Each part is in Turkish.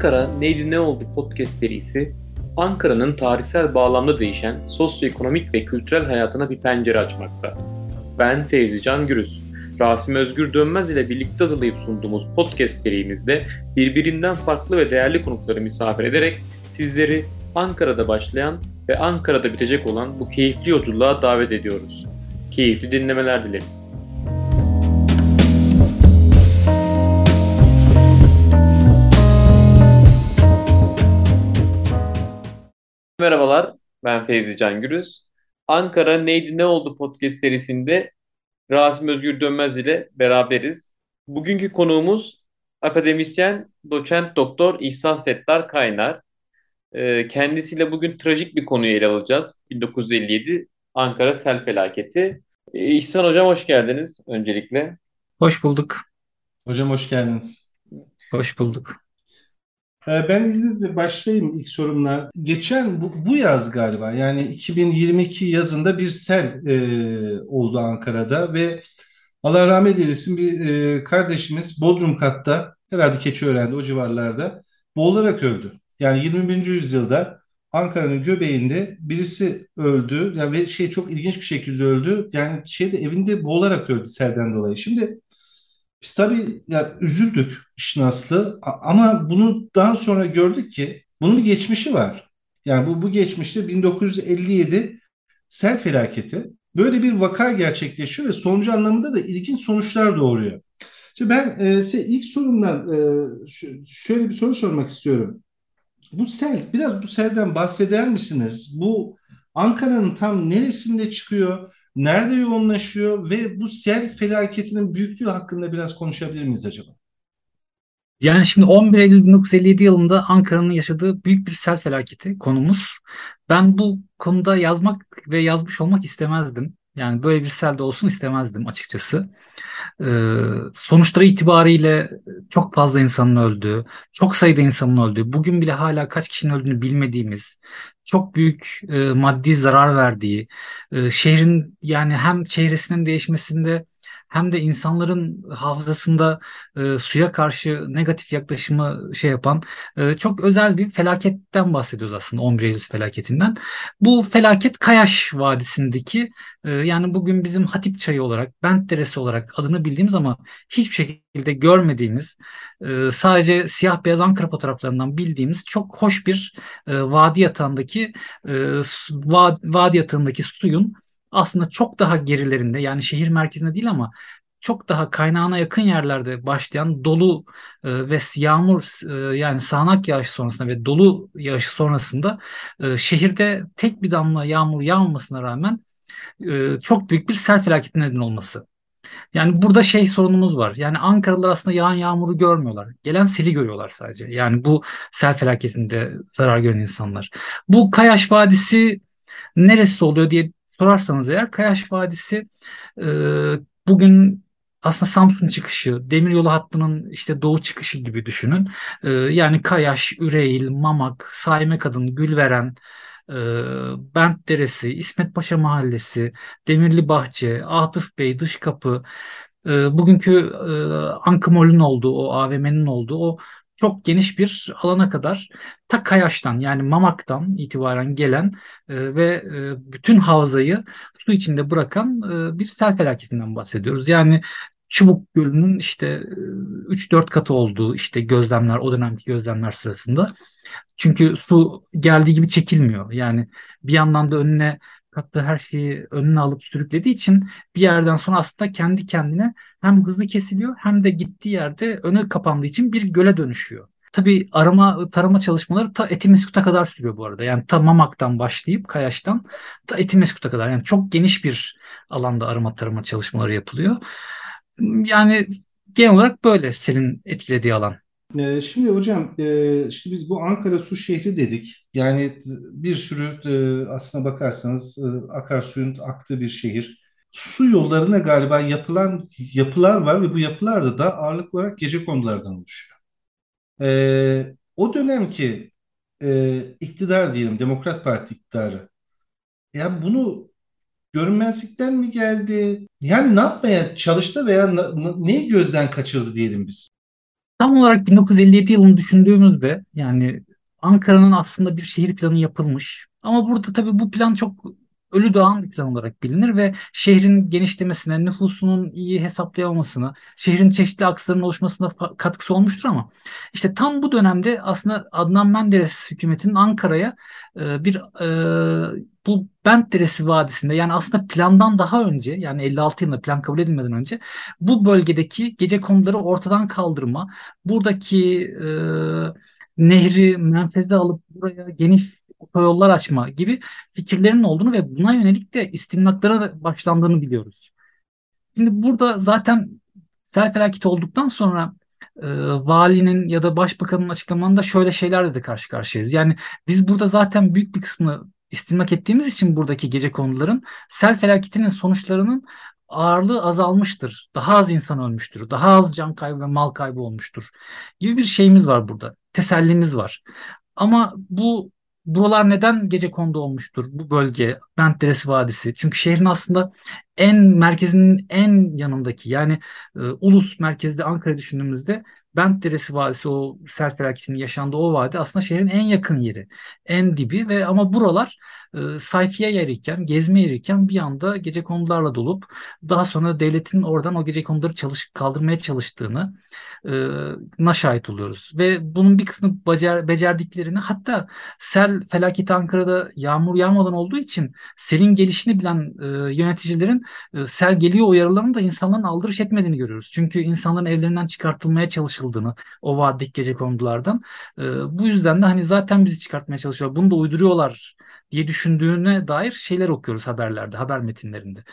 Ankara Neydi Ne Oldu podcast serisi, Ankara'nın tarihsel bağlamda değişen sosyoekonomik ve kültürel hayatına bir pencere açmakta. Ben Teyzi Can Gürüz. Rasim Özgür Dönmez ile birlikte hazırlayıp sunduğumuz podcast serimizde birbirinden farklı ve değerli konukları misafir ederek sizleri Ankara'da başlayan ve Ankara'da bitecek olan bu keyifli yolculuğa davet ediyoruz. Keyifli dinlemeler dileriz. Merhabalar, ben Fevzi Can Gürüz. Ankara Neydi Ne Oldu podcast serisinde Rasim Özgür Dönmez ile beraberiz. Bugünkü konuğumuz akademisyen, doçent doktor İhsan Settar Kaynar. Ee, kendisiyle bugün trajik bir konuyu ele alacağız. 1957 Ankara sel felaketi. Ee, İhsan Hocam hoş geldiniz öncelikle. Hoş bulduk. Hocam hoş geldiniz. Hoş bulduk. Ee, ben izninizle başlayayım ilk sorumla. Geçen bu, bu yaz galiba yani 2022 yazında bir sel e, oldu Ankara'da ve Allah rahmet eylesin bir e, kardeşimiz Bodrum katta herhalde Keçiören'de o civarlarda boğularak öldü. Yani 21. yüzyılda Ankara'nın göbeğinde birisi öldü ya ve şey çok ilginç bir şekilde öldü. Yani şeyde evinde boğularak öldü selden dolayı. Şimdi biz tabii ya üzüldük işin aslı ama bunu daha sonra gördük ki bunun bir geçmişi var. Yani bu, bu geçmişte 1957 sel felaketi böyle bir vaka gerçekleşiyor ve sonucu anlamında da ilginç sonuçlar doğuruyor. Şimdi ben e, size ilk sorumdan e, şöyle bir soru sormak istiyorum. Bu sel, biraz bu selden bahseder misiniz? Bu Ankara'nın tam neresinde çıkıyor? Nerede yoğunlaşıyor ve bu sel felaketinin büyüklüğü hakkında biraz konuşabilir miyiz acaba? Yani şimdi 11 Eylül 1957 yılında Ankara'nın yaşadığı büyük bir sel felaketi konumuz. Ben bu konuda yazmak ve yazmış olmak istemezdim. Yani böyle bir selde olsun istemezdim açıkçası. Ee, sonuçları itibariyle çok fazla insanın öldüğü, çok sayıda insanın öldüğü, bugün bile hala kaç kişinin öldüğünü bilmediğimiz, çok büyük e, maddi zarar verdiği, e, şehrin yani hem çehresinin değişmesinde hem de insanların hafızasında e, suya karşı negatif yaklaşımı şey yapan e, çok özel bir felaketten bahsediyoruz aslında 11 Eylül felaketinden. Bu felaket Kayaş Vadisi'ndeki e, yani bugün bizim Hatip Çayı olarak, Bent Deresi olarak adını bildiğimiz ama hiçbir şekilde görmediğimiz e, sadece siyah beyaz Ankara fotoğraflarından bildiğimiz çok hoş bir e, vadi yatağındaki e, vadi yatağındaki suyun aslında çok daha gerilerinde yani şehir merkezinde değil ama çok daha kaynağına yakın yerlerde başlayan dolu e, ve yağmur e, yani sağanak yağış sonrasında ve dolu yağış sonrasında e, şehirde tek bir damla yağmur yağmamasına rağmen e, çok büyük bir sel felaketi neden olması. Yani burada şey sorunumuz var. Yani Ankaralılar aslında yağan yağmuru görmüyorlar. Gelen seli görüyorlar sadece. Yani bu sel felaketinde zarar gören insanlar. Bu Kayaş Vadisi neresi oluyor diye sorarsanız eğer Kayaş Vadisi e, bugün aslında Samsun çıkışı, demiryolu hattının işte doğu çıkışı gibi düşünün. E, yani Kayaş, Üreil, Mamak, Saime Kadın, Gülveren, e, Bent Deresi, İsmet Paşa Mahallesi, Demirli Bahçe, Atıf Bey, Dış Kapı, e, bugünkü e, Ankı olduğu, o AVM'nin olduğu o çok geniş bir alana kadar ta Kayaş'tan yani Mamak'tan itibaren gelen e, ve e, bütün havzayı su içinde bırakan e, bir sel felaketinden bahsediyoruz. Yani Çubuk Gölü'nün işte 3-4 e, katı olduğu işte gözlemler o dönemki gözlemler sırasında. Çünkü su geldiği gibi çekilmiyor. Yani bir yandan da önüne kattığı her şeyi önüne alıp sürüklediği için bir yerden sonra aslında kendi kendine hem hızlı kesiliyor hem de gittiği yerde önü kapandığı için bir göle dönüşüyor. Tabii arama tarama çalışmaları ta Etimeskut'a kadar sürüyor bu arada. Yani ta Mamak'tan başlayıp Kayaş'tan ta Etimeskut'a kadar. Yani çok geniş bir alanda arama tarama çalışmaları yapılıyor. Yani genel olarak böyle senin etkilediği alan. Ee, şimdi hocam, e, şimdi biz bu Ankara su şehri dedik. Yani bir sürü e, aslına bakarsanız e, akarsuyun aktığı bir şehir. Su yollarına galiba yapılan yapılar var ve bu yapılar da ağırlık olarak gece konulardan oluşuyor. O dönemki iktidar diyelim, Demokrat Parti iktidarı. Yani bunu görünmezlikten mi geldi? Yani ne yapmaya çalıştı veya neyi gözden kaçırdı diyelim biz? Tam olarak 1957 yılını düşündüğümüzde yani Ankara'nın aslında bir şehir planı yapılmış. Ama burada tabii bu plan çok ölü doğan bir plan olarak bilinir ve şehrin genişlemesine, nüfusunun iyi hesaplayamamasına, şehrin çeşitli aksların oluşmasına katkısı olmuştur ama işte tam bu dönemde aslında Adnan Menderes hükümetinin Ankara'ya e, bir e, bu Bent Deresi Vadisi'nde yani aslında plandan daha önce yani 56 yılında plan kabul edilmeden önce bu bölgedeki gece konuları ortadan kaldırma, buradaki e, nehri menfeze alıp buraya geniş otoyollar açma gibi fikirlerinin olduğunu ve buna yönelik de istimlaklara başlandığını biliyoruz. Şimdi burada zaten sel felaketi olduktan sonra e, valinin ya da başbakanın açıklamanında şöyle şeylerle de karşı karşıyayız. Yani biz burada zaten büyük bir kısmını istimlak ettiğimiz için buradaki gece konuların sel felaketinin sonuçlarının ağırlığı azalmıştır. Daha az insan ölmüştür. Daha az can kaybı ve mal kaybı olmuştur. Gibi bir şeyimiz var burada. Tesellimiz var. Ama bu buralar neden gece kondu olmuştur bu bölge Bentderesi Vadisi? Çünkü şehrin aslında en merkezinin en yanındaki yani e, ulus merkezde Ankara düşündüğümüzde Bentderesi Vadisi o sel felaketinin yaşandığı o vadi aslında şehrin en yakın yeri, en dibi ve ama buralar e, sayfiye yeriyken, gezme yeriyken bir anda gece konularla dolup daha sonra devletin oradan o gece konuları çalış, kaldırmaya çalıştığını e, şahit oluyoruz. Ve bunun bir kısmı becer, becerdiklerini hatta sel felaketi Ankara'da yağmur yağmadan olduğu için selin gelişini bilen e, yöneticilerin e, sel geliyor uyarılarını da insanların aldırış etmediğini görüyoruz. Çünkü insanların evlerinden çıkartılmaya çalışıldığını o vadideki gece kondulardan. E, bu yüzden de hani zaten bizi çıkartmaya çalışıyor. Bunu da uyduruyorlar diye düşündüğüne dair şeyler okuyoruz haberlerde, haber metinlerinde.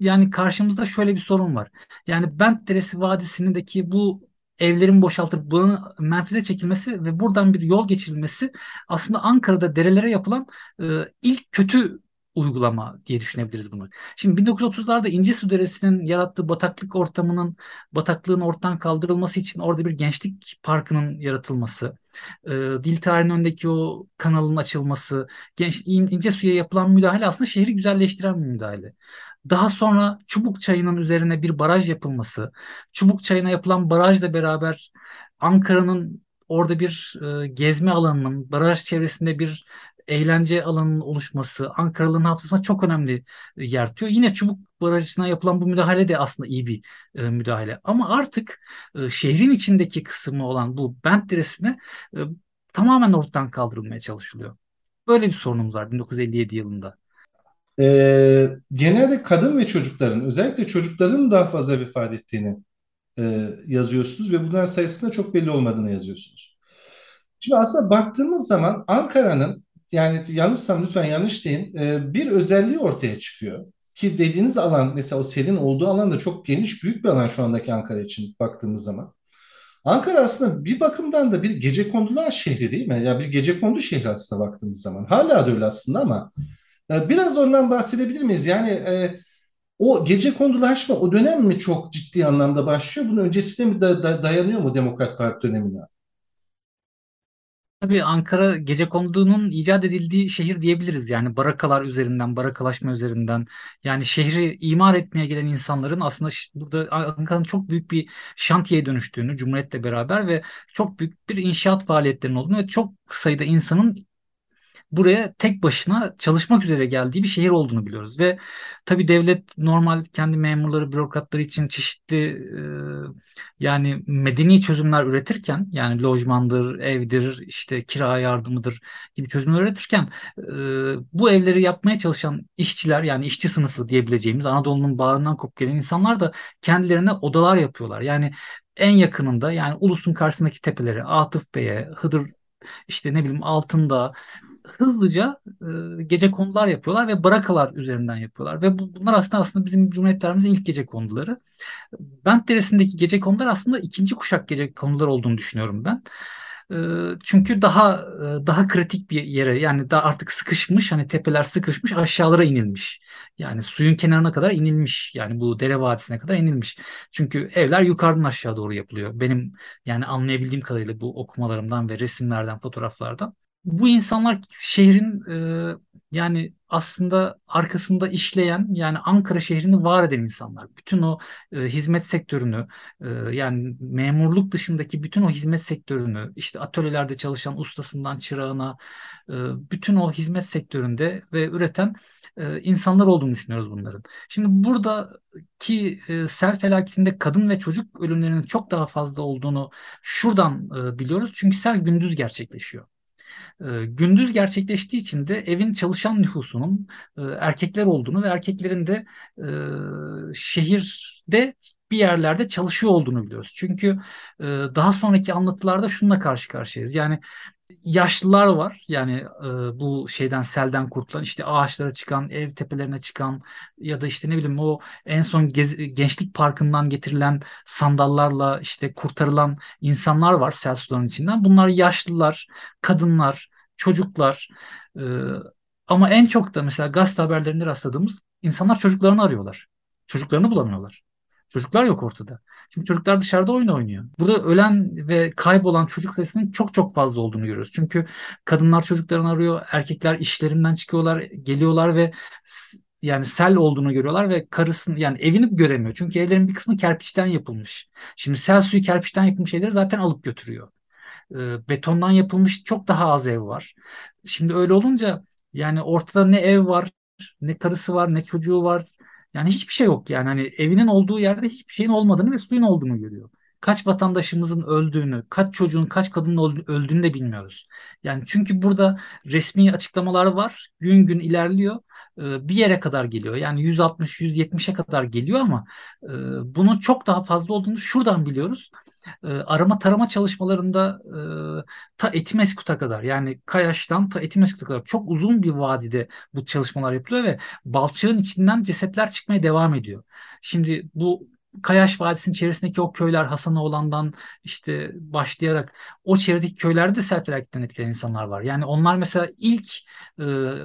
Yani karşımızda şöyle bir sorun var. Yani Bent Deresi Vadisi'ndeki bu evlerin boşaltılıp bunun menfize çekilmesi ve buradan bir yol geçirilmesi aslında Ankara'da derelere yapılan e, ilk kötü uygulama diye düşünebiliriz bunu. Şimdi 1930'larda İncesu Deresi'nin yarattığı bataklık ortamının bataklığın ortadan kaldırılması için orada bir gençlik parkının yaratılması, e, dil tarihinin önündeki o kanalın açılması, genç İncesu'ya yapılan müdahale aslında şehri güzelleştiren bir müdahale. Daha sonra Çubuk Çayı'nın üzerine bir baraj yapılması, Çubuk Çayı'na yapılan barajla beraber Ankara'nın orada bir e, gezme alanının, baraj çevresinde bir eğlence alanının oluşması Ankaralı'nın hafızasına çok önemli e, yer tutuyor. Yine Çubuk Barajı'na yapılan bu müdahale de aslında iyi bir e, müdahale. Ama artık e, şehrin içindeki kısmı olan bu Bent Deresi'ne e, tamamen ortadan kaldırılmaya çalışılıyor. Böyle bir sorunumuz var 1957 yılında. Ee, genelde kadın ve çocukların, özellikle çocukların daha fazla vefat ettiğini e, yazıyorsunuz ve bunların sayısında çok belli olmadığını yazıyorsunuz. Şimdi aslında baktığımız zaman Ankara'nın yani yanlışsam lütfen yanlış deyin. E, bir özelliği ortaya çıkıyor. Ki dediğiniz alan mesela o selin olduğu alan da çok geniş büyük bir alan şu andaki Ankara için baktığımız zaman. Ankara aslında bir bakımdan da bir gece kondular şehri değil mi? Ya yani bir gece kondu şehri aslında baktığımız zaman. Hala da öyle aslında ama e, biraz ondan bahsedebilir miyiz? Yani e, o gece kondulaşma o dönem mi çok ciddi anlamda başlıyor? Bunun öncesine mi da, da, dayanıyor mu Demokrat Parti dönemine? Tabii Ankara gecekonduğunun icat edildiği şehir diyebiliriz. Yani barakalar üzerinden, barakalaşma üzerinden. Yani şehri imar etmeye gelen insanların aslında burada Ankara'nın çok büyük bir şantiyeye dönüştüğünü Cumhuriyet'le beraber ve çok büyük bir inşaat faaliyetlerinin olduğunu ve çok sayıda insanın buraya tek başına çalışmak üzere geldiği bir şehir olduğunu biliyoruz. Ve tabii devlet normal kendi memurları, bürokratları için çeşitli e, yani medeni çözümler üretirken yani lojmandır, evdir, işte kira yardımıdır gibi çözümler üretirken e, bu evleri yapmaya çalışan işçiler yani işçi sınıfı diyebileceğimiz Anadolu'nun bağrından kopup gelen insanlar da kendilerine odalar yapıyorlar. Yani en yakınında yani ulusun karşısındaki tepelere Atıf Bey'e, Hıdır işte ne bileyim altında hızlıca e, gece konular yapıyorlar ve barakalar üzerinden yapıyorlar. Ve bu, bunlar aslında aslında bizim Cumhuriyet tarihimizin ilk gece konuları. Bent Deresi'ndeki gece konular aslında ikinci kuşak gece konular olduğunu düşünüyorum ben. E, çünkü daha e, daha kritik bir yere yani daha artık sıkışmış hani tepeler sıkışmış aşağılara inilmiş. Yani suyun kenarına kadar inilmiş. Yani bu dere vadisine kadar inilmiş. Çünkü evler yukarıdan aşağı doğru yapılıyor. Benim yani anlayabildiğim kadarıyla bu okumalarımdan ve resimlerden, fotoğraflardan. Bu insanlar şehrin e, yani aslında arkasında işleyen yani Ankara şehrini var eden insanlar. Bütün o e, hizmet sektörünü e, yani memurluk dışındaki bütün o hizmet sektörünü işte atölyelerde çalışan ustasından çırağına e, bütün o hizmet sektöründe ve üreten e, insanlar olduğunu düşünüyoruz bunların. Şimdi buradaki e, sel felaketinde kadın ve çocuk ölümlerinin çok daha fazla olduğunu şuradan e, biliyoruz. Çünkü sel gündüz gerçekleşiyor. E, gündüz gerçekleştiği için de evin çalışan nüfusunun e, erkekler olduğunu ve erkeklerin de e, şehirde bir yerlerde çalışıyor olduğunu biliyoruz. Çünkü e, daha sonraki anlatılarda şununla karşı karşıyayız. Yani yaşlılar var. Yani e, bu şeyden selden kurtulan işte ağaçlara çıkan, ev tepelerine çıkan ya da işte ne bileyim o en son gez, gençlik parkından getirilen sandallarla işte kurtarılan insanlar var sel sularının içinden. Bunlar yaşlılar, kadınlar, çocuklar. E, ama en çok da mesela gazete haberlerinde rastladığımız insanlar çocuklarını arıyorlar. Çocuklarını bulamıyorlar. Çocuklar yok ortada. Çünkü çocuklar dışarıda oyun oynuyor. Burada ölen ve kaybolan çocuk sayısının çok çok fazla olduğunu görüyoruz. Çünkü kadınlar çocuklarını arıyor, erkekler işlerinden çıkıyorlar, geliyorlar ve yani sel olduğunu görüyorlar ve karısını yani evini göremiyor. Çünkü evlerin bir kısmı kerpiçten yapılmış. Şimdi sel suyu kerpiçten yapılmış şeyleri zaten alıp götürüyor. E, betondan yapılmış çok daha az ev var. Şimdi öyle olunca yani ortada ne ev var, ne karısı var, ne çocuğu var. Yani hiçbir şey yok yani hani evinin olduğu yerde hiçbir şeyin olmadığını ve suyun olduğunu görüyor. Kaç vatandaşımızın öldüğünü, kaç çocuğun, kaç kadının öldüğünü de bilmiyoruz. Yani çünkü burada resmi açıklamalar var. Gün gün ilerliyor. Bir yere kadar geliyor. Yani 160-170'e kadar geliyor ama bunun çok daha fazla olduğunu şuradan biliyoruz. Arama tarama çalışmalarında ta Etimeskut'a kadar yani Kayaş'tan ta Etimeskut'a kadar çok uzun bir vadide bu çalışmalar yapılıyor ve balçığın içinden cesetler çıkmaya devam ediyor. Şimdi bu Kayaş Vadisi'nin çevresindeki o köyler Hasanoğlan'dan işte başlayarak o çevredeki köylerde de sel felaketinden etkilenen insanlar var. Yani onlar mesela ilk e,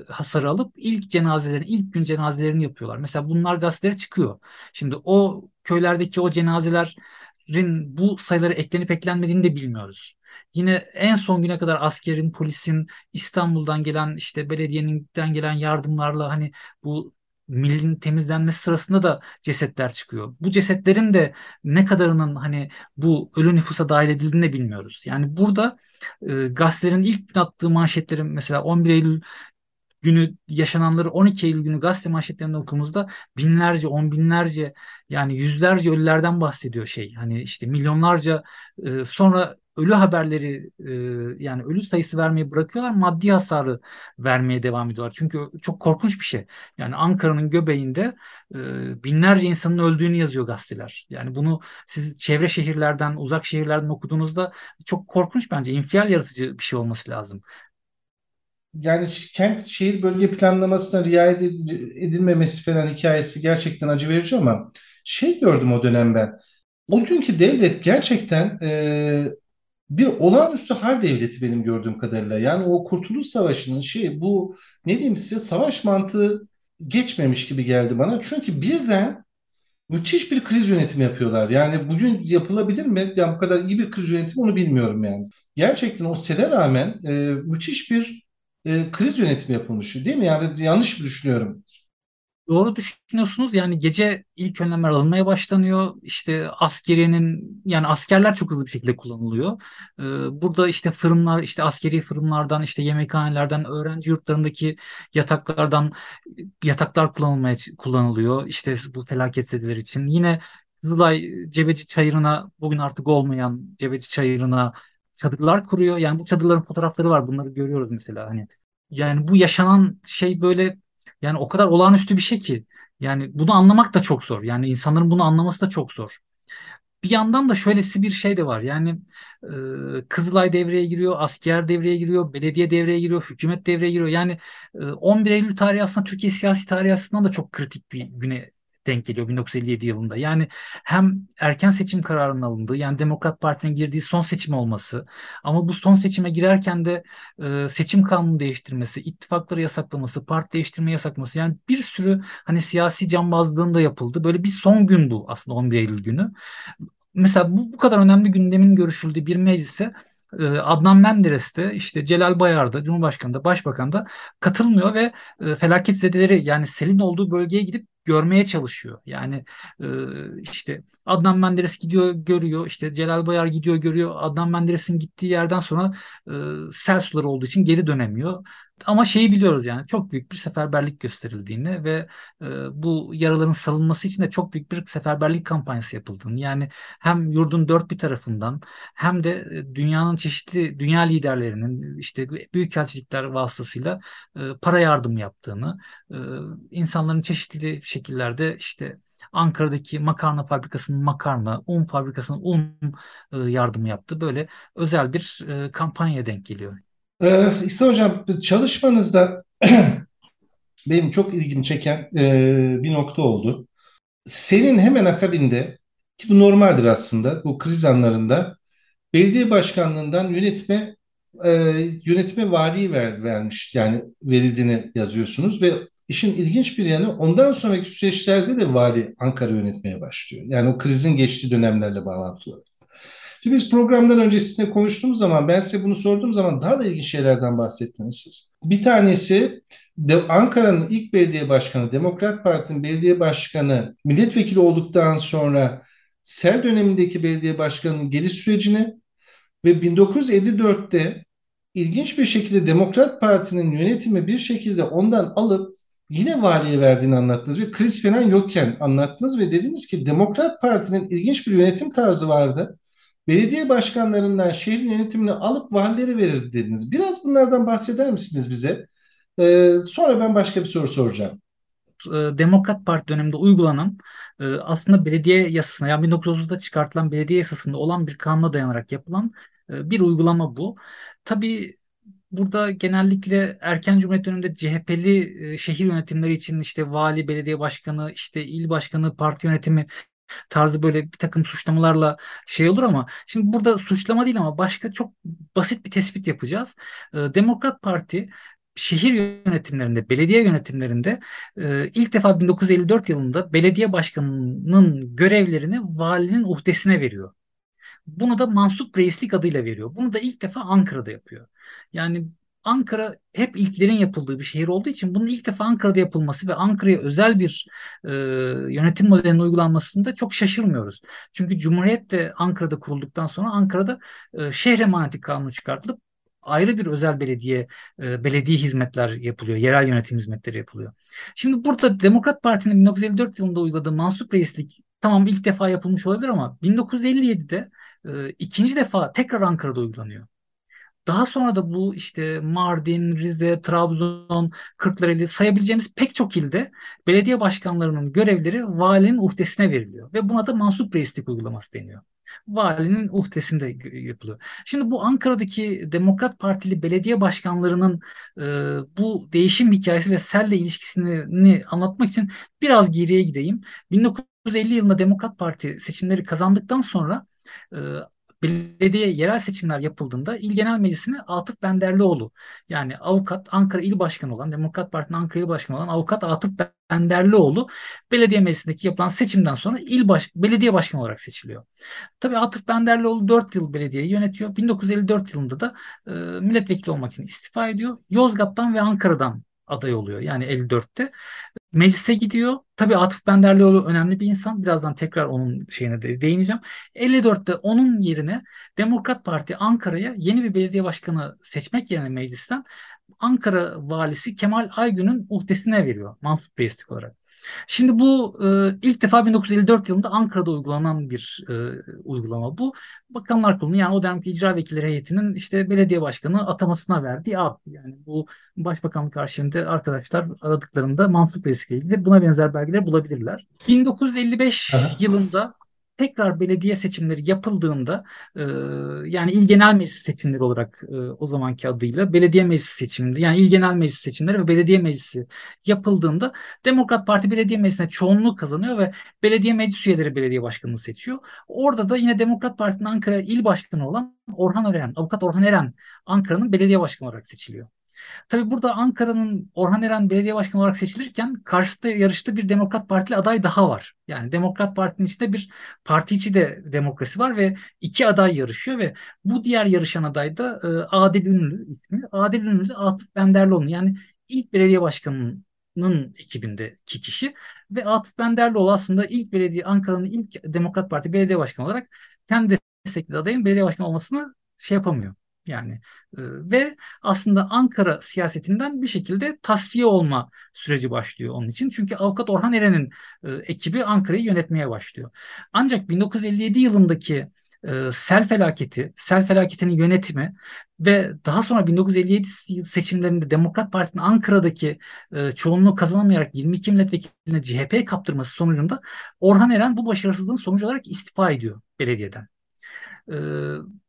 hasarı alıp ilk cenazelerini, ilk gün cenazelerini yapıyorlar. Mesela bunlar gazetelere çıkıyor. Şimdi o köylerdeki o cenazelerin bu sayılara eklenip eklenmediğini de bilmiyoruz. Yine en son güne kadar askerin, polisin, İstanbul'dan gelen işte belediyenin gelen yardımlarla hani bu millin temizlenmesi sırasında da cesetler çıkıyor. Bu cesetlerin de ne kadarının hani bu ölü nüfusa dahil edildiğini de bilmiyoruz. Yani burada e, gazetelerin ilk gün attığı manşetlerin mesela 11 Eylül günü yaşananları 12 Eylül günü gazete manşetlerinde okuduğumuzda binlerce, on binlerce yani yüzlerce ölülerden bahsediyor şey. Hani işte milyonlarca e, sonra ölü haberleri e, yani ölü sayısı vermeyi bırakıyorlar maddi hasarı vermeye devam ediyorlar. Çünkü çok korkunç bir şey. Yani Ankara'nın göbeğinde e, binlerce insanın öldüğünü yazıyor gazeteler. Yani bunu siz çevre şehirlerden uzak şehirlerden okuduğunuzda çok korkunç bence infial yaratıcı bir şey olması lazım yani kent şehir bölge planlamasına riayet edilmemesi falan hikayesi gerçekten acı verici ama şey gördüm o dönem ben. O günkü devlet gerçekten e, bir olağanüstü hal devleti benim gördüğüm kadarıyla. Yani o Kurtuluş Savaşı'nın şey bu ne diyeyim size savaş mantığı geçmemiş gibi geldi bana. Çünkü birden müthiş bir kriz yönetimi yapıyorlar. Yani bugün yapılabilir mi? Yani bu kadar iyi bir kriz yönetimi onu bilmiyorum yani. Gerçekten o sele rağmen e, müthiş bir e, kriz yönetimi yapılmış değil mi? Yani yanlış mı düşünüyorum? Doğru düşünüyorsunuz. Yani gece ilk önlemler alınmaya başlanıyor. İşte askeriyenin yani askerler çok hızlı bir şekilde kullanılıyor. Ee, burada işte fırınlar, işte askeri fırınlardan, işte yemekhanelerden, öğrenci yurtlarındaki yataklardan yataklar kullanılmaya kullanılıyor. İşte bu felaketzedeler için. Yine Kızılay Cebeci Çayırı'na bugün artık olmayan Cebeci Çayırı'na çadırlar kuruyor. Yani bu çadırların fotoğrafları var. Bunları görüyoruz mesela hani. Yani bu yaşanan şey böyle yani o kadar olağanüstü bir şey ki. Yani bunu anlamak da çok zor. Yani insanların bunu anlaması da çok zor. Bir yandan da şöylesi bir şey de var. Yani e, Kızılay devreye giriyor, asker devreye giriyor, belediye devreye giriyor, hükümet devreye giriyor. Yani e, 11 Eylül tarihi aslında Türkiye siyasi tarihi açısından da çok kritik bir güne denk geliyor 1957 yılında. Yani hem erken seçim kararının alındığı yani Demokrat Parti'nin girdiği son seçim olması ama bu son seçime girerken de e, seçim kanunu değiştirmesi, ittifakları yasaklaması, parti değiştirme yasaklaması yani bir sürü hani siyasi cambazlığın da yapıldı. Böyle bir son gün bu aslında 11 Eylül günü. Mesela bu, bu kadar önemli gündemin görüşüldüğü bir meclise e, Adnan Menderes de işte Celal Bayar da Cumhurbaşkanı da Başbakan da katılmıyor ve e, felaket zedeleri yani selin olduğu bölgeye gidip görmeye çalışıyor. Yani e, işte Adnan Menderes gidiyor görüyor işte Celal Bayar gidiyor görüyor Adnan Menderes'in gittiği yerden sonra e, sel suları olduğu için geri dönemiyor. Ama şeyi biliyoruz yani çok büyük bir seferberlik gösterildiğini ve e, bu yaraların salınması için de çok büyük bir seferberlik kampanyası yapıldığını yani hem yurdun dört bir tarafından hem de e, dünyanın çeşitli dünya liderlerinin işte büyükelçilikler vasıtasıyla e, para yardım yaptığını, e, insanların çeşitli şekillerde işte Ankara'daki makarna fabrikasının makarna, un fabrikasının un e, yardımı yaptı. Böyle özel bir e, kampanya denk geliyor. Ee, İhsan Hocam çalışmanızda benim çok ilgimi çeken e, bir nokta oldu. Senin hemen akabinde ki bu normaldir aslında bu kriz anlarında belediye başkanlığından yönetme e, yönetime vali ver, vermiş yani verildiğini yazıyorsunuz ve işin ilginç bir yanı ondan sonraki süreçlerde de vali Ankara yönetmeye başlıyor. Yani o krizin geçtiği dönemlerle bağlantılı. Şimdi biz programdan öncesinde konuştuğumuz zaman ben size bunu sorduğum zaman daha da ilginç şeylerden bahsettiniz siz. Bir tanesi Ankara'nın ilk belediye başkanı, Demokrat Parti'nin belediye başkanı milletvekili olduktan sonra sel dönemindeki belediye başkanının geliş sürecini ve 1954'te ilginç bir şekilde Demokrat Parti'nin yönetimi bir şekilde ondan alıp yine valiye verdiğini anlattınız ve kriz falan yokken anlattınız ve dediniz ki Demokrat Parti'nin ilginç bir yönetim tarzı vardı belediye başkanlarından şehrin yönetimini alıp valileri verir dediniz. Biraz bunlardan bahseder misiniz bize? Ee, sonra ben başka bir soru soracağım. Ee, Demokrat Parti döneminde uygulanan e, aslında belediye yasasına yani 1930'da çıkartılan belediye yasasında olan bir kanuna dayanarak yapılan e, bir uygulama bu. Tabii burada genellikle erken Cumhuriyet döneminde CHP'li e, şehir yönetimleri için işte vali, belediye başkanı, işte il başkanı, parti yönetimi tarzı böyle bir takım suçlamalarla şey olur ama şimdi burada suçlama değil ama başka çok basit bir tespit yapacağız. Ee, Demokrat Parti şehir yönetimlerinde, belediye yönetimlerinde e, ilk defa 1954 yılında belediye başkanının görevlerini valinin uhdesine veriyor. Bunu da mansup reislik adıyla veriyor. Bunu da ilk defa Ankara'da yapıyor. Yani Ankara hep ilklerin yapıldığı bir şehir olduğu için bunun ilk defa Ankara'da yapılması ve Ankara'ya özel bir e, yönetim modelinin uygulanmasında çok şaşırmıyoruz. Çünkü Cumhuriyet de Ankara'da kurulduktan sonra Ankara'da e, şehir emaneti kanunu çıkartılıp ayrı bir özel belediye e, belediye hizmetler yapılıyor. Yerel yönetim hizmetleri yapılıyor. Şimdi burada Demokrat Parti'nin 1954 yılında uyguladığı mansup reislik tamam ilk defa yapılmış olabilir ama 1957'de e, ikinci defa tekrar Ankara'da uygulanıyor. Daha sonra da bu işte Mardin, Rize, Trabzon, Kırklareli sayabileceğimiz pek çok ilde belediye başkanlarının görevleri valinin uhdesine veriliyor. Ve buna da mansup reislik uygulaması deniyor. Valinin uhdesinde yapılıyor. Şimdi bu Ankara'daki Demokrat Partili belediye başkanlarının e, bu değişim hikayesi ve Sel'le ilişkisini anlatmak için biraz geriye gideyim. 1950 yılında Demokrat Parti seçimleri kazandıktan sonra e, belediye yerel seçimler yapıldığında İl Genel Meclisi'ne Atıf Benderlioğlu yani avukat Ankara İl Başkanı olan Demokrat Parti'nin Ankara İl Başkanı olan avukat Atıf Benderlioğlu belediye meclisindeki yapılan seçimden sonra il baş, belediye başkanı olarak seçiliyor. Tabii Atıf Benderlioğlu 4 yıl belediyeyi yönetiyor. 1954 yılında da e, milletvekili olmak için istifa ediyor. Yozgat'tan ve Ankara'dan aday oluyor. Yani 54'te. Meclise gidiyor. Tabii Atıf Benderlioğlu önemli bir insan. Birazdan tekrar onun şeyine de değineceğim. 54'te onun yerine Demokrat Parti Ankara'ya yeni bir belediye başkanı seçmek yerine meclisten Ankara valisi Kemal Aygün'ün uhdesine veriyor. Mansur Reislik olarak. Şimdi bu e, ilk defa 1954 yılında Ankara'da uygulanan bir e, uygulama bu. Bakanlar Kurulu yani o dönemki icra vekilleri heyetinin işte belediye başkanı atamasına verdiği ad. Yani bu başbakanlık arşivinde arkadaşlar aradıklarında Mansur Reis ile ilgili buna benzer belgeler bulabilirler. 1955 Aha. yılında tekrar belediye seçimleri yapıldığında e, yani il genel meclis seçimleri olarak e, o zamanki adıyla belediye meclisi seçimleri yani il genel meclis seçimleri ve belediye meclisi yapıldığında Demokrat Parti belediye meclisine çoğunluk kazanıyor ve belediye meclis üyeleri belediye başkanını seçiyor. Orada da yine Demokrat Parti'nin Ankara il başkanı olan Orhan Eren, avukat Orhan Eren Ankara'nın belediye başkanı olarak seçiliyor. Tabii burada Ankara'nın Orhan Eren belediye başkanı olarak seçilirken karşısında yarışta bir Demokrat Partili aday daha var. Yani Demokrat Parti'nin içinde bir parti içi de demokrasi var ve iki aday yarışıyor ve bu diğer yarışan aday da e, Adil Ünlü ismi. Adil Ünlü de Atıf Benderlioğlu. Yani ilk belediye başkanının ekibindeki kişi ve Atıf Benderlioğlu aslında ilk belediye Ankara'nın ilk Demokrat Parti belediye başkanı olarak kendi destekli adayın belediye başkanı olmasını şey yapamıyor. Yani e, ve aslında Ankara siyasetinden bir şekilde tasfiye olma süreci başlıyor onun için. Çünkü avukat Orhan Eren'in e, ekibi Ankara'yı yönetmeye başlıyor. Ancak 1957 yılındaki e, sel felaketi, sel felaketinin yönetimi ve daha sonra 1957 seçimlerinde Demokrat Parti'nin Ankara'daki çoğunluğu kazanamayarak 22 milletvekiline CHP kaptırması sonucunda Orhan Eren bu başarısızlığın sonucu olarak istifa ediyor belediyeden.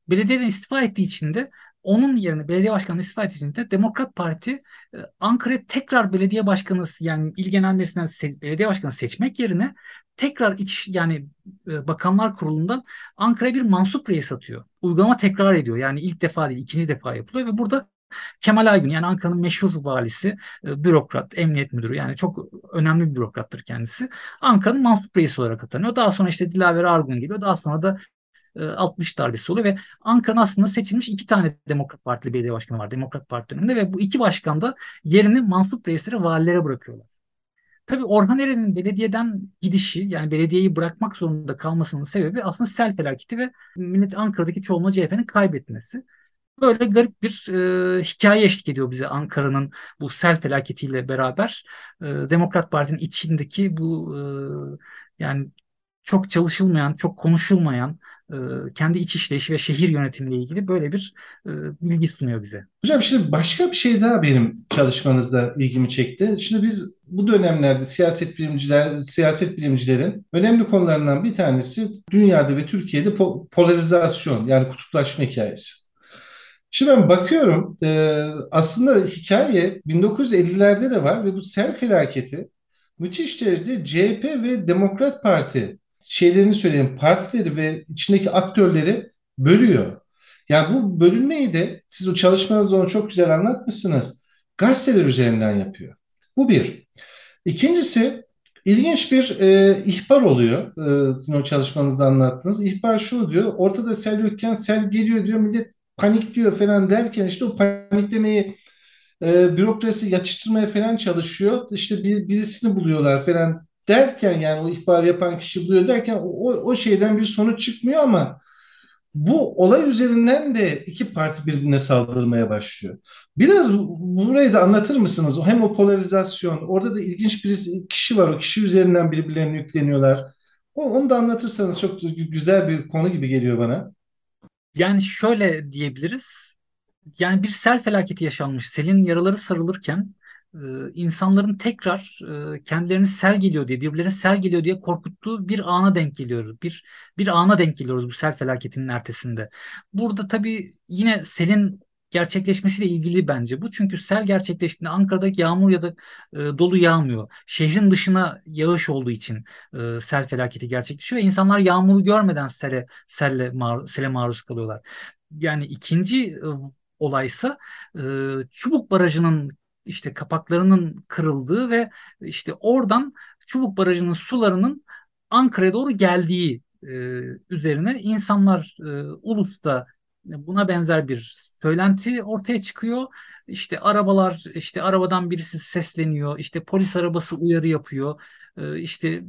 Belediyeden istifa ettiği için de onun yerine belediye başkanı istifa ettiği için de Demokrat Parti e, Ankara'ya tekrar belediye başkanı yani il genel meclisinden belediye başkanı seçmek yerine tekrar iç yani e, bakanlar kurulundan Ankara'ya bir mansup reis atıyor. Uygulama tekrar ediyor. Yani ilk defa değil ikinci defa yapılıyor ve burada Kemal Aygün yani Ankara'nın meşhur valisi, e, bürokrat, emniyet müdürü yani çok önemli bir bürokrattır kendisi. Ankara'nın mansup reisi olarak atanıyor. Daha sonra işte Dilaver Argun geliyor. Daha sonra da 60 e, darbesi oluyor ve Ankara'nın aslında seçilmiş iki tane Demokrat Partili belediye başkanı var Demokrat Parti döneminde ve bu iki başkan da yerini mansup reislere, valilere bırakıyorlar. Tabii Orhan Eren'in belediyeden gidişi yani belediyeyi bırakmak zorunda kalmasının sebebi aslında sel felaketi ve millet Ankara'daki çoğunluğu CHP'nin kaybetmesi. Böyle garip bir e, hikaye eşlik ediyor bize Ankara'nın bu sel felaketiyle beraber. E, Demokrat Parti'nin içindeki bu e, yani çok çalışılmayan, çok konuşulmayan kendi iç işleyişi ve şehir yönetimiyle ilgili böyle bir e, bilgi sunuyor bize. Hocam şimdi başka bir şey daha benim çalışmanızda ilgimi çekti. Şimdi biz bu dönemlerde siyaset bilimciler, siyaset bilimcilerin önemli konularından bir tanesi dünyada ve Türkiye'de polarizasyon yani kutuplaşma hikayesi. Şimdi ben bakıyorum e, aslında hikaye 1950'lerde de var ve bu sel felaketi müthiş derecede CHP ve Demokrat Parti şeylerini söyleyeyim partileri ve içindeki aktörleri bölüyor. Yani bu bölünmeyi de siz o çalışmanızda onu çok güzel anlatmışsınız. Gazeteler üzerinden yapıyor. Bu bir. İkincisi ilginç bir e, ihbar oluyor. E, o çalışmanızda anlattınız. İhbar şu diyor. Ortada sel yokken sel geliyor diyor. Millet panikliyor falan derken işte o paniklemeyi e, bürokrasi yatıştırmaya falan çalışıyor. İşte bir, birisini buluyorlar falan derken yani o ihbar yapan kişi buluyor derken o, o şeyden bir sonuç çıkmıyor ama bu olay üzerinden de iki parti birbirine saldırmaya başlıyor. Biraz burayı da anlatır mısınız? Hem o polarizasyon, orada da ilginç bir kişi var. O kişi üzerinden birbirlerine yükleniyorlar. Onu da anlatırsanız çok güzel bir konu gibi geliyor bana. Yani şöyle diyebiliriz. Yani bir sel felaketi yaşanmış. Selin yaraları sarılırken insanların tekrar kendilerini sel geliyor diye, birbirlerine sel geliyor diye korkuttuğu bir ana denk geliyoruz. Bir bir ana denk geliyoruz bu sel felaketinin ertesinde. Burada tabii yine selin gerçekleşmesiyle ilgili bence bu. Çünkü sel gerçekleştiğinde Ankara'da yağmur ya da e, dolu yağmıyor. Şehrin dışına yağış olduğu için e, sel felaketi gerçekleşiyor ve insanlar yağmuru görmeden sele selle mar sele maruz kalıyorlar. Yani ikinci e, olaysa e, Çubuk Barajı'nın işte kapaklarının kırıldığı ve işte oradan Çubuk Barajı'nın sularının Ankara'ya doğru geldiği e, üzerine insanlar e, ulusta buna benzer bir söylenti ortaya çıkıyor. İşte arabalar işte arabadan birisi sesleniyor. işte polis arabası uyarı yapıyor. E, işte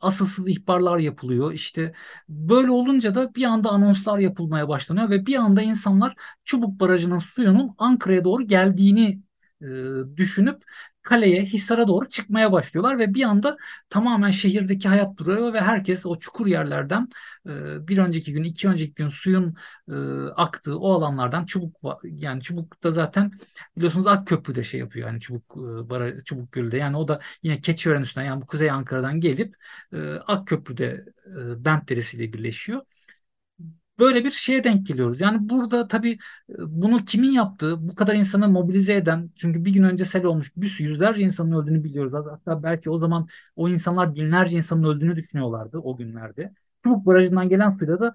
asılsız ihbarlar yapılıyor. İşte böyle olunca da bir anda anonslar yapılmaya başlanıyor ve bir anda insanlar Çubuk Barajı'nın suyunun Ankara'ya doğru geldiğini e, düşünüp kaleye, Hisar'a doğru çıkmaya başlıyorlar ve bir anda tamamen şehirdeki hayat duruyor ve herkes o çukur yerlerden e, bir önceki gün, iki önceki gün suyun e, aktığı o alanlardan çubuk yani çubukta zaten biliyorsunuz Akköprü'de şey yapıyor yani çubuk e, bara, çubuk gölde yani o da yine Keçiören üstünden yani bu Kuzey Ankara'dan gelip e, Akköprü'de e, Bent Deresi ile birleşiyor böyle bir şeye denk geliyoruz. Yani burada tabii e, bunu kimin yaptığı, bu kadar insanı mobilize eden, çünkü bir gün önce sel olmuş, bir sürü yüzlerce insanın öldüğünü biliyoruz. Hatta belki o zaman o insanlar binlerce insanın öldüğünü düşünüyorlardı o günlerde. Çubuk Barajı'ndan gelen suyla da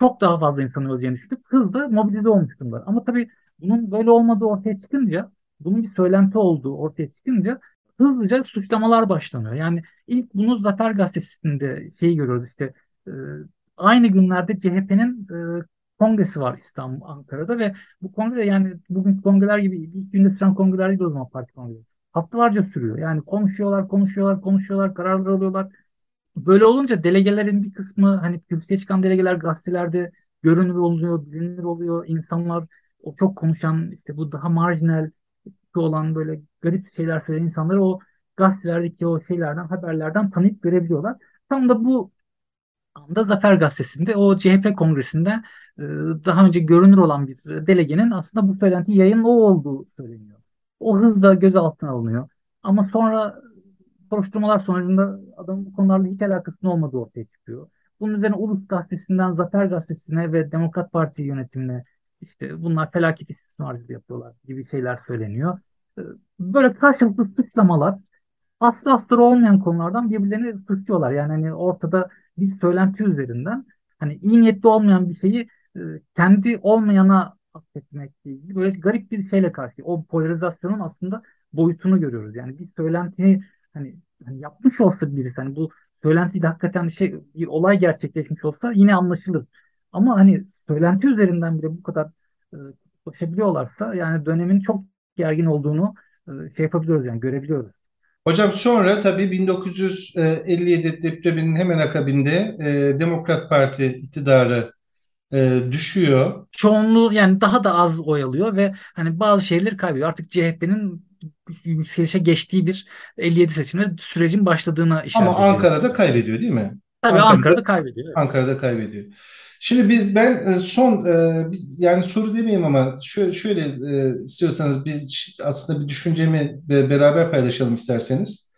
çok daha fazla insanın öleceğini düşünüp hızlı mobilize olmuş durumlar. Ama tabii Bunun böyle olmadığı ortaya çıkınca, bunun bir söylenti olduğu ortaya çıkınca hızlıca suçlamalar başlanıyor. Yani ilk bunu Zafer Gazetesi'nde şeyi görüyoruz işte e, aynı günlerde CHP'nin e, kongresi var İstanbul, Ankara'da ve bu kongre yani bugün kongreler gibi ilk günde süren kongreler değil o zaman parti kongresi. Haftalarca sürüyor. Yani konuşuyorlar, konuşuyorlar, konuşuyorlar, kararlar alıyorlar. Böyle olunca delegelerin bir kısmı hani kürsüye çıkan delegeler gazetelerde görünür oluyor, bilinir oluyor. İnsanlar o çok konuşan işte bu daha marjinal olan böyle garip şeyler söyleyen insanları o gazetelerdeki o şeylerden, haberlerden tanıyıp görebiliyorlar. Tam da bu anda Zafer Gazetesi'nde o CHP kongresinde e, daha önce görünür olan bir delegenin aslında bu söylenti yayın o olduğu söyleniyor. O hızla gözaltına alınıyor. Ama sonra soruşturmalar sonucunda adamın bu konularla hiç alakasının olmadığı ortaya çıkıyor. Bunun üzerine Ulus Gazetesi'nden Zafer Gazetesi'ne ve Demokrat Parti yönetimine işte bunlar felaket istismarcılığı yapıyorlar gibi şeyler söyleniyor. Ee, böyle karşılıklı suçlamalar aslı astarı olmayan konulardan birbirlerini suçluyorlar. Yani hani ortada bir söylenti üzerinden hani iyi niyetli olmayan bir şeyi e, kendi olmayana affetmekle ilgili böyle garip bir şeyle karşı. O polarizasyonun aslında boyutunu görüyoruz. Yani bir söylentiyi hani, hani yapmış olsa birisi hani bu söylentiyi de hakikaten şey bir olay gerçekleşmiş olsa yine anlaşılır. Ama hani söylenti üzerinden bile bu kadar e, yani dönemin çok gergin olduğunu e, şey yapabiliyoruz yani görebiliyoruz. Hocam sonra tabii 1957 depreminin hemen akabinde e, Demokrat Parti iktidarı e, düşüyor. Çoğunluğu yani daha da az oy alıyor ve hani bazı şeyleri kaybediyor. Artık CHP'nin yükselişe geçtiği bir 57 seçimde sürecin başladığına işaret Ama Ankara'da kaybediyor değil mi? Tabii Ankara'da, Ankara'da kaybediyor. Evet. Ankara'da kaybediyor. Şimdi biz ben e, son e, yani soru demeyeyim ama şöyle, şöyle e, istiyorsanız bir aslında bir düşüncemi beraber paylaşalım isterseniz.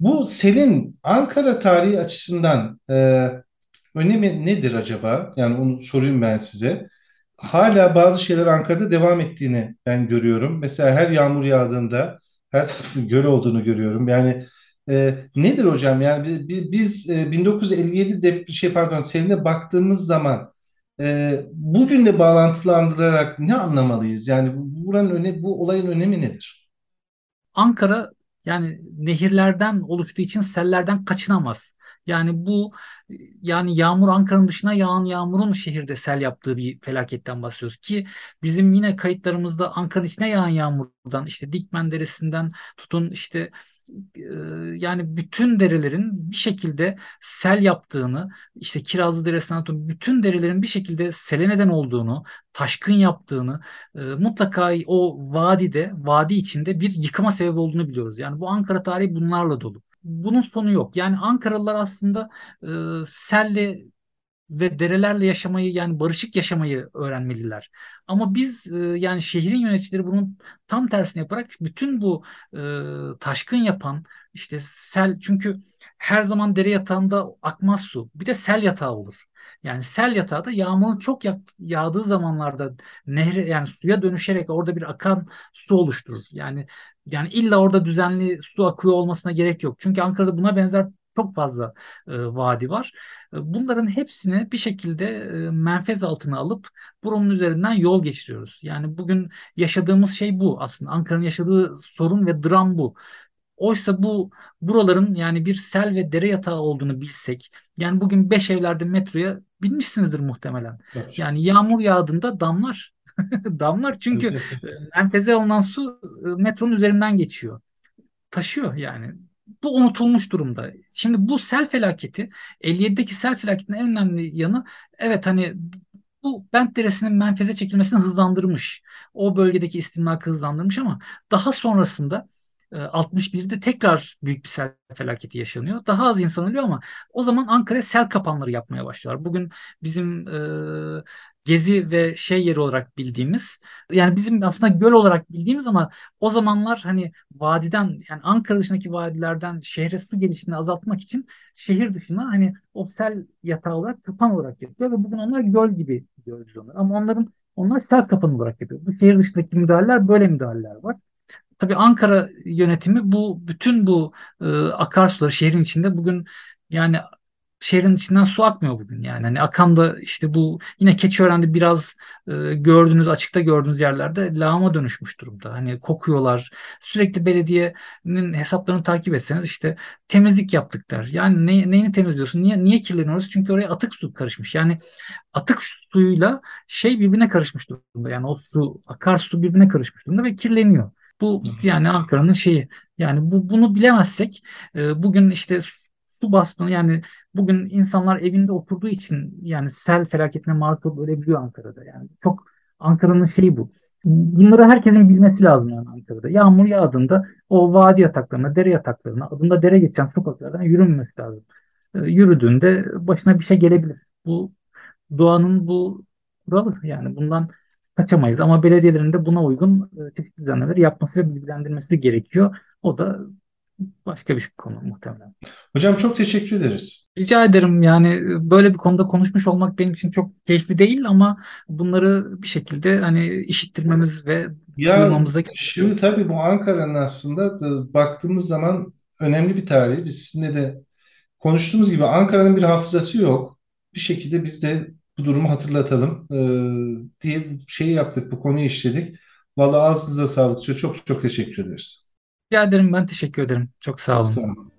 Bu selin Ankara tarihi açısından önemi nedir acaba? Yani onu sorayım ben size. Hala bazı şeyler Ankara'da devam ettiğini ben görüyorum. Mesela her yağmur yağdığında her tarafın göl olduğunu görüyorum. Yani e, nedir hocam? Yani biz, biz e, 1957 de şey pardon seninle baktığımız zaman e, bugünle bağlantılandırarak ne anlamalıyız? Yani buranın öne, bu olayın önemi nedir? Ankara yani nehirlerden oluştuğu için sellerden kaçınamaz. Yani bu yani yağmur Ankara'nın dışına yağan yağmurun şehirde sel yaptığı bir felaketten bahsediyoruz ki bizim yine kayıtlarımızda Ankara'nın içine yağan yağmurdan işte Dikmen Deresi'nden tutun işte yani bütün derelerin bir şekilde sel yaptığını, işte Kirazlı Deresi'nden tutun bütün derelerin bir şekilde sele neden olduğunu, taşkın yaptığını, mutlaka o vadide, vadi içinde bir yıkıma sebep olduğunu biliyoruz. Yani bu Ankara tarihi bunlarla dolu. Bunun sonu yok. Yani Ankaralılar aslında e, selle ve derelerle yaşamayı yani barışık yaşamayı öğrenmeliler. Ama biz e, yani şehrin yöneticileri bunun tam tersini yaparak bütün bu e, taşkın yapan işte sel çünkü her zaman dere yatağında akmaz su. Bir de sel yatağı olur. Yani sel yatağı da yağmurun çok yağdığı zamanlarda nehre yani suya dönüşerek orada bir akan su oluşturur. Yani yani illa orada düzenli su akıyor olmasına gerek yok. Çünkü Ankara'da buna benzer çok fazla e, vadi var. Bunların hepsini bir şekilde e, menfez altına alıp buranın üzerinden yol geçiriyoruz. Yani bugün yaşadığımız şey bu aslında. Ankara'nın yaşadığı sorun ve dram bu. Oysa bu buraların yani bir sel ve dere yatağı olduğunu bilsek, yani bugün beş evlerde metroya binmişsinizdir muhtemelen. Evet. Yani yağmur yağdığında damlar. damlar çünkü menfeze alınan su metronun üzerinden geçiyor. Taşıyor yani bu unutulmuş durumda. Şimdi bu sel felaketi 57'deki sel felaketinin en önemli yanı evet hani bu Bent Deresi'nin menfeze çekilmesini hızlandırmış. O bölgedeki istimlakı hızlandırmış ama daha sonrasında 61'de e, tekrar büyük bir sel felaketi yaşanıyor. Daha az insan ölüyor ama o zaman Ankara sel kapanları yapmaya başlıyorlar. Bugün bizim e, gezi ve şey yeri olarak bildiğimiz yani bizim aslında göl olarak bildiğimiz ama o zamanlar hani vadiden yani Ankara dışındaki vadilerden şehre su gelişini azaltmak için şehir dışına hani o sel yatağı olarak kapan olarak yapıyor ve bugün onlar göl gibi görüyoruz onları ama onların onlar sel kapan olarak yapıyor. Bu şehir dışındaki müdahaleler böyle müdahaleler var. Tabii Ankara yönetimi bu bütün bu e, akarsuları şehrin içinde bugün yani şehrin içinden su akmıyor bugün yani. Hani akan da işte bu yine Keçiören'de biraz e, gördüğünüz açıkta gördüğünüz yerlerde lağıma dönüşmüş durumda. Hani kokuyorlar. Sürekli belediyenin hesaplarını takip etseniz işte temizlik yaptık der. Yani ne, neyini temizliyorsun? Niye niye kirleniyoruz? Çünkü oraya atık su karışmış. Yani atık suyuyla şey birbirine karışmış durumda. Yani o su akarsu birbirine karışmış durumda ve kirleniyor. Bu yani Ankara'nın şeyi. Yani bu bunu bilemezsek e, bugün işte su baskını yani bugün insanlar evinde oturduğu için yani sel felaketine maruz kalıp ölebiliyor Ankara'da. Yani çok Ankara'nın şeyi bu. Bunları herkesin bilmesi lazım yani Ankara'da. Yağmur yağdığında o vadi yataklarına, dere yataklarına, adında dere geçen sokaklardan yürünmesi lazım. E, yürüdüğünde başına bir şey gelebilir. Bu doğanın bu kuralı yani bundan kaçamayız. Ama belediyelerin de buna uygun e, çeşitli düzenlemeleri yapması ve bilgilendirmesi gerekiyor. O da başka bir konu muhtemelen. Hocam çok teşekkür ederiz. Rica ederim yani e, böyle bir konuda konuşmuş olmak benim için çok keyifli değil ama bunları bir şekilde hani işittirmemiz ve ya, duymamız da Şimdi tabii bu Ankara'nın aslında da baktığımız zaman önemli bir tarihi. Biz sizinle de konuştuğumuz gibi Ankara'nın bir hafızası yok. Bir şekilde biz de bu durumu hatırlatalım e, diye şey yaptık, bu konuyu işledik. Vallahi ağzınıza sağlık. Çok çok teşekkür ederiz. Rica ederim ben teşekkür ederim. Çok sağ olun. Tamam.